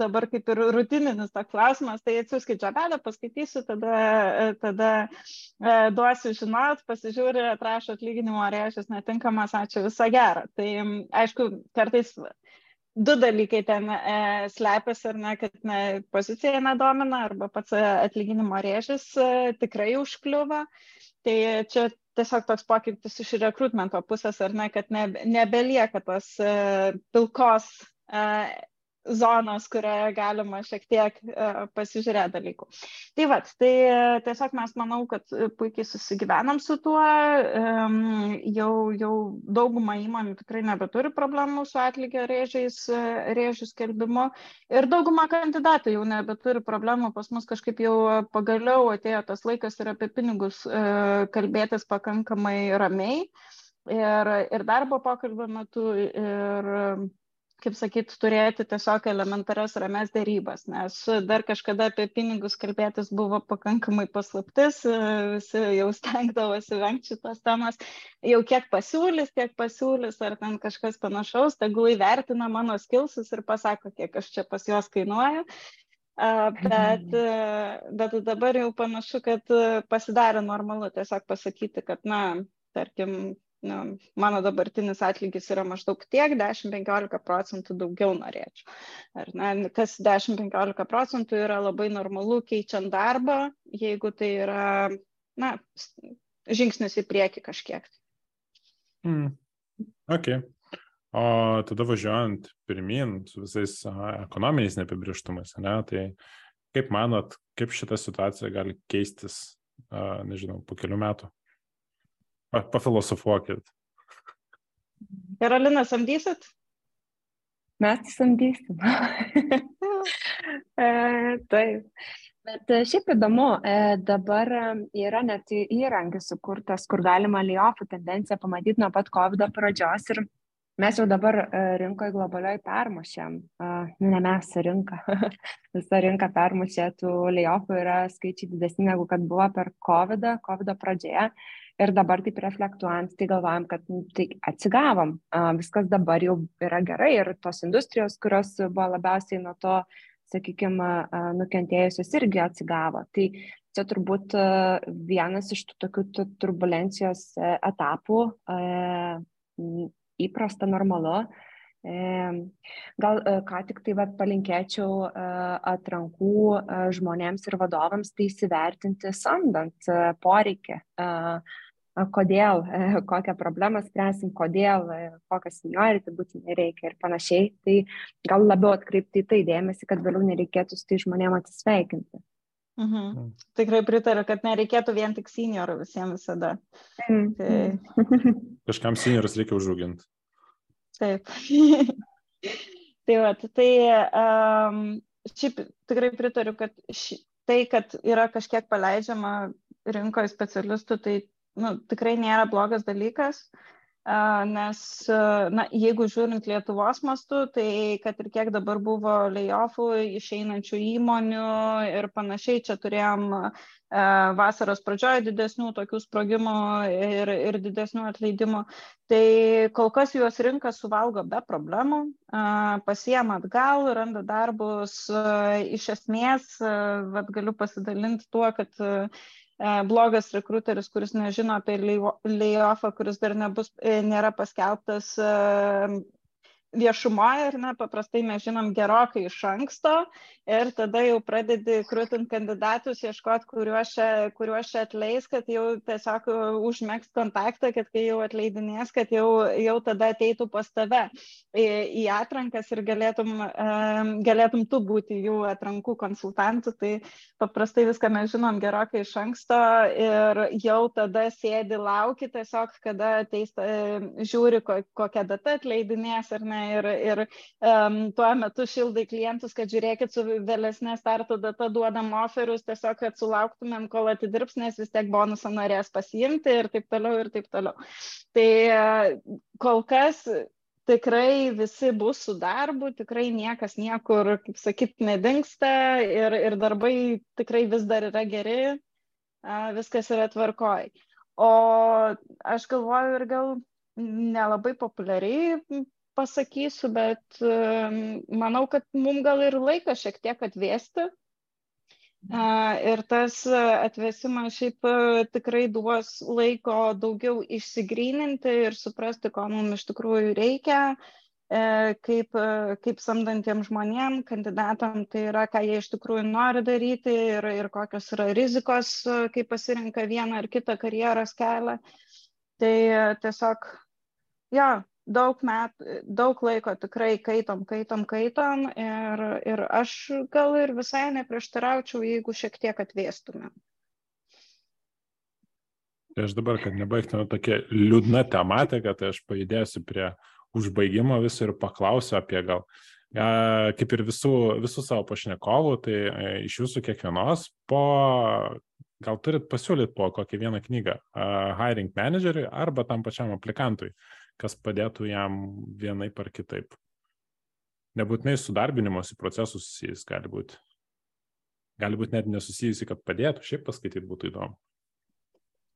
dabar kaip ir rutininis toks klausimas, tai atsiųskit žabelę, paskaitysiu, tada, e, tada e, duosiu žinot, pasižiūri, atrašo atlyginimo rėžis netinkamas, ačiū visą gerą. Tai aišku, kartais du dalykai ten e, slepiasi, ar ne, kad ne, pozicija nedomina, arba pats atlyginimo rėžis e, tikrai užkliuva. Tai čia tiesiog toks pokytis iš rekrutmento pusės, ar ne, kad ne, nebelieka tos e, pilkos e, zonos, kurioje galima šiek tiek uh, pasižiūrėti dalykų. Tai vad, tai tiesiog mes manau, kad puikiai susigyvenam su tuo, jau, jau dauguma įmonių tikrai nebeturi problemų su atlygio rėžiais, rėžių skelbimu ir dauguma kandidatų jau nebeturi problemų, pas mus kažkaip jau pagaliau atėjo tas laikas ir apie pinigus kalbėtis pakankamai ramiai. Ir, ir darbo pokalbio metu, ir kaip sakyt, turėti tiesiog elementarias rames dėrybas, nes dar kažkada apie pinigus kalbėtis buvo pakankamai paslaptis, visi jau stengdavosi vengti šitos temos, jau kiek pasiūlys, tiek pasiūlys, ar ten kažkas panašaus, tegul įvertina mano skilsus ir pasako, kiek aš čia pas juos kainuoju. Bet, bet dabar jau panašu, kad pasidarė normalu tiesiog pasakyti, kad, na, tarkim, nu, mano dabartinis atlygis yra maždaug tiek, 10-15 procentų daugiau norėčiau. Ar ne, kas 10-15 procentų yra labai normalu keičiant darbą, jeigu tai yra, na, žingsnis į priekį kažkiek. Mm. Ok. O tada važiuojant pirmin su visais ekonominiais neapibrieštumais, ne, tai kaip manot, kaip šita situacija gali keistis, nežinau, po kelių metų? Pa, pafilosofuokit. Karolina, samdysit? Mes tai samdysim. e, taip. Bet e, šiaip įdomu, e, dabar yra net įrankis sukurtas, kur galima layoffų tendenciją pamatyti nuo pat COVID pradžios ir mes jau dabar rinkoje globalioj permušėm, ne mes, rinka, visa rinka permušė, tų layoffų yra skaičiai didesni negu kad buvo per COVID, COVID pradžioje Ir dabar taip reflektuojant, tai galvojam, kad nu, tai atsigavom, viskas dabar jau yra gerai ir tos industrijos, kurios buvo labiausiai nuo to, sakykime, nukentėjusios irgi atsigavo. Tai čia turbūt vienas iš tų tokių turbulencijos e, etapų, e, įprasta, normalu. E, gal ką tik tai vat, palinkėčiau atrankų žmonėms ir vadovams tai įsivertinti samdant poreikį kodėl, kokią problemą spręsim, kodėl, kokią seniority būtinai reikia ir panašiai. Tai gal labiau atkreipti į tai dėmesį, kad vėliau nereikėtų su tai žmonėm atsisveikinti. Mhm. Mm. Tikrai pritariu, kad nereikėtų vien tik seniorų visiems visada. Mm. Tai... Kažkam seniorus reikia užauginti. Taip. tai va, tai um, šiaip tikrai pritariu, kad ši, tai, kad yra kažkiek paleidžiama rinkoje specialistų, tai nu, tikrai nėra blogas dalykas, nes, na, jeigu žiūrint Lietuvos mastu, tai kad ir kiek dabar buvo layoffų, išeinančių įmonių ir panašiai, čia turėjom vasaros pradžioje didesnių tokių sprogimų ir, ir didesnių atleidimų, tai kol kas juos rinka suvalgo be problemų, pasiema atgal, randa darbus, iš esmės, vad galiu pasidalinti tuo, kad blogas rekruteris, kuris nežino apie layoffą, kuris dar nebus, e, nėra paskelbtas e, viešumoje ir na, paprastai mes žinom gerokai iš anksto ir tada jau pradedi krūtint kandidatus, ieškoti, kuriuos čia, kuriuos čia atleis, kad jau tiesiog užmėgs kontaktą, kad kai jau atleidinės, kad jau, jau tada ateitų pas tave į, į atrankas ir galėtum, galėtum tu būti jų atrankų konsultantų. Tai paprastai viską mes žinom gerokai iš anksto ir jau tada sėdi lauki tiesiog, kada ateis, žiūri, kokią datą atleidinės ar ne ir, ir um, tuo metu šildai klientus, kad žiūrėkit, su vėlesnė starto data duodam oferius, tiesiog, kad sulauktumėm, kol atidirbs, nes vis tiek bonusą norės pasiimti ir taip toliau, ir taip toliau. Tai kol kas tikrai visi bus su darbu, tikrai niekas niekur, kaip sakyt, nedingsta ir, ir darbai tikrai vis dar yra geri, viskas yra tvarkoj. O aš galvoju ir gal nelabai populiariai pasakysiu, bet manau, kad mums gal ir laikas šiek tiek atvėsti. Ir tas atvėsimas šiaip tikrai duos laiko daugiau išsigryninti ir suprasti, ko mums iš tikrųjų reikia, e, kaip, kaip samdantiem žmonėm, kandidatam, tai yra, ką jie iš tikrųjų nori daryti ir, ir kokios yra rizikos, kai pasirinka vieną ar kitą karjeros kelią. Tai tiesiog, jo, daug metų, daug laiko tikrai kaitom, kaitom, kaitom ir, ir aš gal ir visai neprieštaraučiau, jeigu šiek tiek atvėstumėm. Tai aš dabar, kad nebaigtume tokia liūdna tematika, tai aš pajudėsiu prie užbaigimo viso ir paklausiu apie gal, kaip ir visų, visų savo pašnekovų, tai e, iš jūsų kiekvienos po, gal turit pasiūlyti po kokią vieną knygą hiring manageriui arba tam pačiam aplikantui kas padėtų jam vienaip ar kitaip. Nebūtinai su darbinimosi procesu susijęs gali būti. Gali būti net nesusijusi, kad padėtų, šiaip paskaityti būtų įdomu.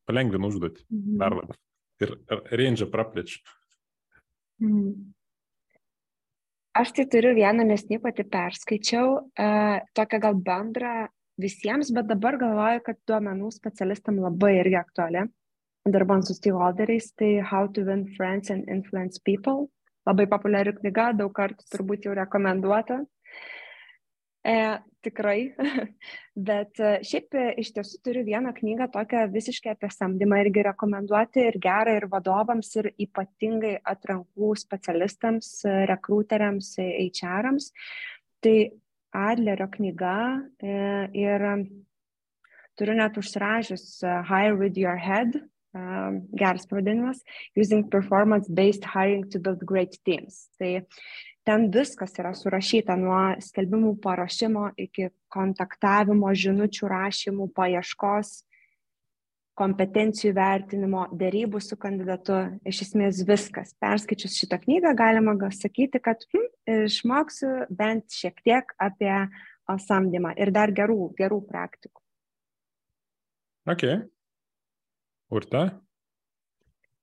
Palengvinu užduotį mhm. dar labiau. Ir range praplečia. Mhm. Aš tai turiu vieną, nes ne pati perskaičiau, uh, tokią gal bendrą visiems, bet dabar galvoju, kad duomenų specialistam labai irgi aktuali dirbant su stakeholderiais, tai How to Win Friends and Influence People. Labai populiari knyga, daug kartų turbūt jau rekomenduota. E, tikrai, bet e, šiaip e, iš tiesų turiu vieną knygą tokią visiškai apie samdymą irgi rekomenduoti ir gerą ir vadovams, ir ypatingai atrankų specialistams, e, rekrūteriams, HR-ams. Tai Adlerio knyga e, ir turiu net užsirašęs Hire with your head, geras pavadinimas, Using Performance-Based Hiring to Build Great Teams. Tai ten viskas yra surašyta nuo skelbimų paruošimo iki kontaktavimo, žinučių rašymų, paieškos, kompetencijų vertinimo, dėrybų su kandidatu, iš esmės viskas. Perskaičius šitą knygą galima sakyti, kad hm, išmoksiu bent šiek tiek apie samdymą ir dar gerų, gerų praktikų. Ok. Urta?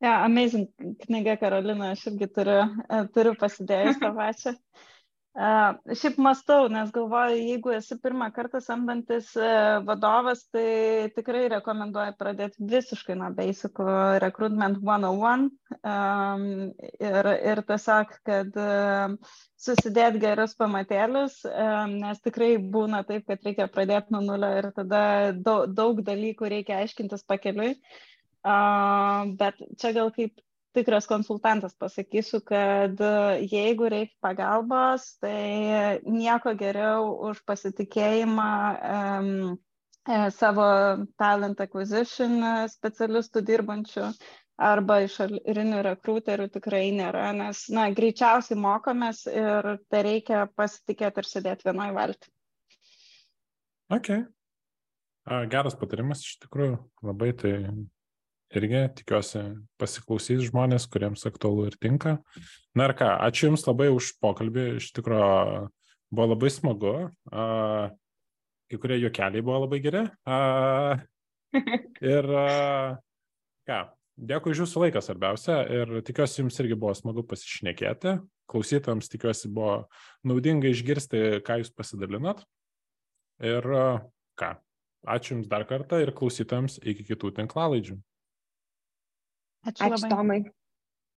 Ja, amazing knyga Karolina, aš irgi turiu, turiu pasidėjus tą pačią. Uh, šiaip mastau, nes galvoju, jeigu esi pirmą kartą samdantis uh, vadovas, tai tikrai rekomenduoju pradėti visiškai nuo basic recruitment 101 um, ir, ir tiesiog, kad uh, susidėt gerus pamatėlius, um, nes tikrai būna taip, kad reikia pradėti nuo nulio ir tada daug, daug dalykų reikia aiškintis pakeliui. Uh, bet čia gal kaip tikras konsultantas pasakysiu, kad e, jeigu reikia pagalbos, tai nieko geriau už pasitikėjimą um, savo talent acquisition specialistų dirbančių arba išorinių rekrūterių tikrai nėra, nes, na, greičiausiai mokomės ir tai reikia pasitikėti ir sėdėti vienoje valti. Ok. Geras patarimas iš tikrųjų, labai tai irgi tikiuosi pasiklausys žmonės, kuriems aktualu ir tinka. Na ir ką, ačiū Jums labai už pokalbį, iš tikrųjų buvo labai smagu, a, kai kurie juokeliai buvo labai geri. A, ir a, ką, dėkui už Jūsų laiką svarbiausia ir tikiuosi Jums irgi buvo smagu pasišnekėti. Klausytams tikiuosi buvo naudinga išgirsti, ką Jūs pasidalinat. Ir ką, ačiū Jums dar kartą ir klausytams iki kitų tinklalaidžių. Ačiū, Ačiū Tomai.